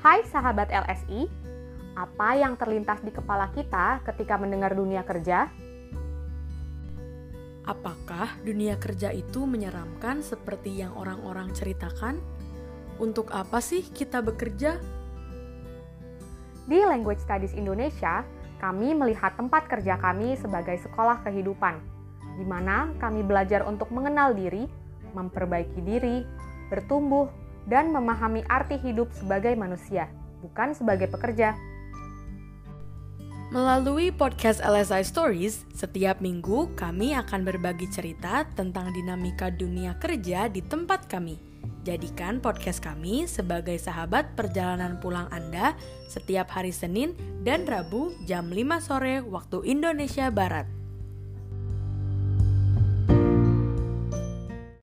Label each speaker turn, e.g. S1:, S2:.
S1: Hai sahabat LSI, apa yang terlintas di kepala kita ketika mendengar dunia kerja?
S2: Apakah dunia kerja itu menyeramkan seperti yang orang-orang ceritakan? Untuk apa sih kita bekerja?
S1: Di Language Studies Indonesia, kami melihat tempat kerja kami sebagai sekolah kehidupan, di mana kami belajar untuk mengenal diri, memperbaiki diri, bertumbuh, dan memahami arti hidup sebagai manusia, bukan sebagai pekerja.
S2: Melalui podcast LSI Stories, setiap minggu kami akan berbagi cerita tentang dinamika dunia kerja di tempat kami. Jadikan podcast kami sebagai sahabat perjalanan pulang Anda setiap hari Senin dan Rabu jam 5 sore waktu Indonesia Barat.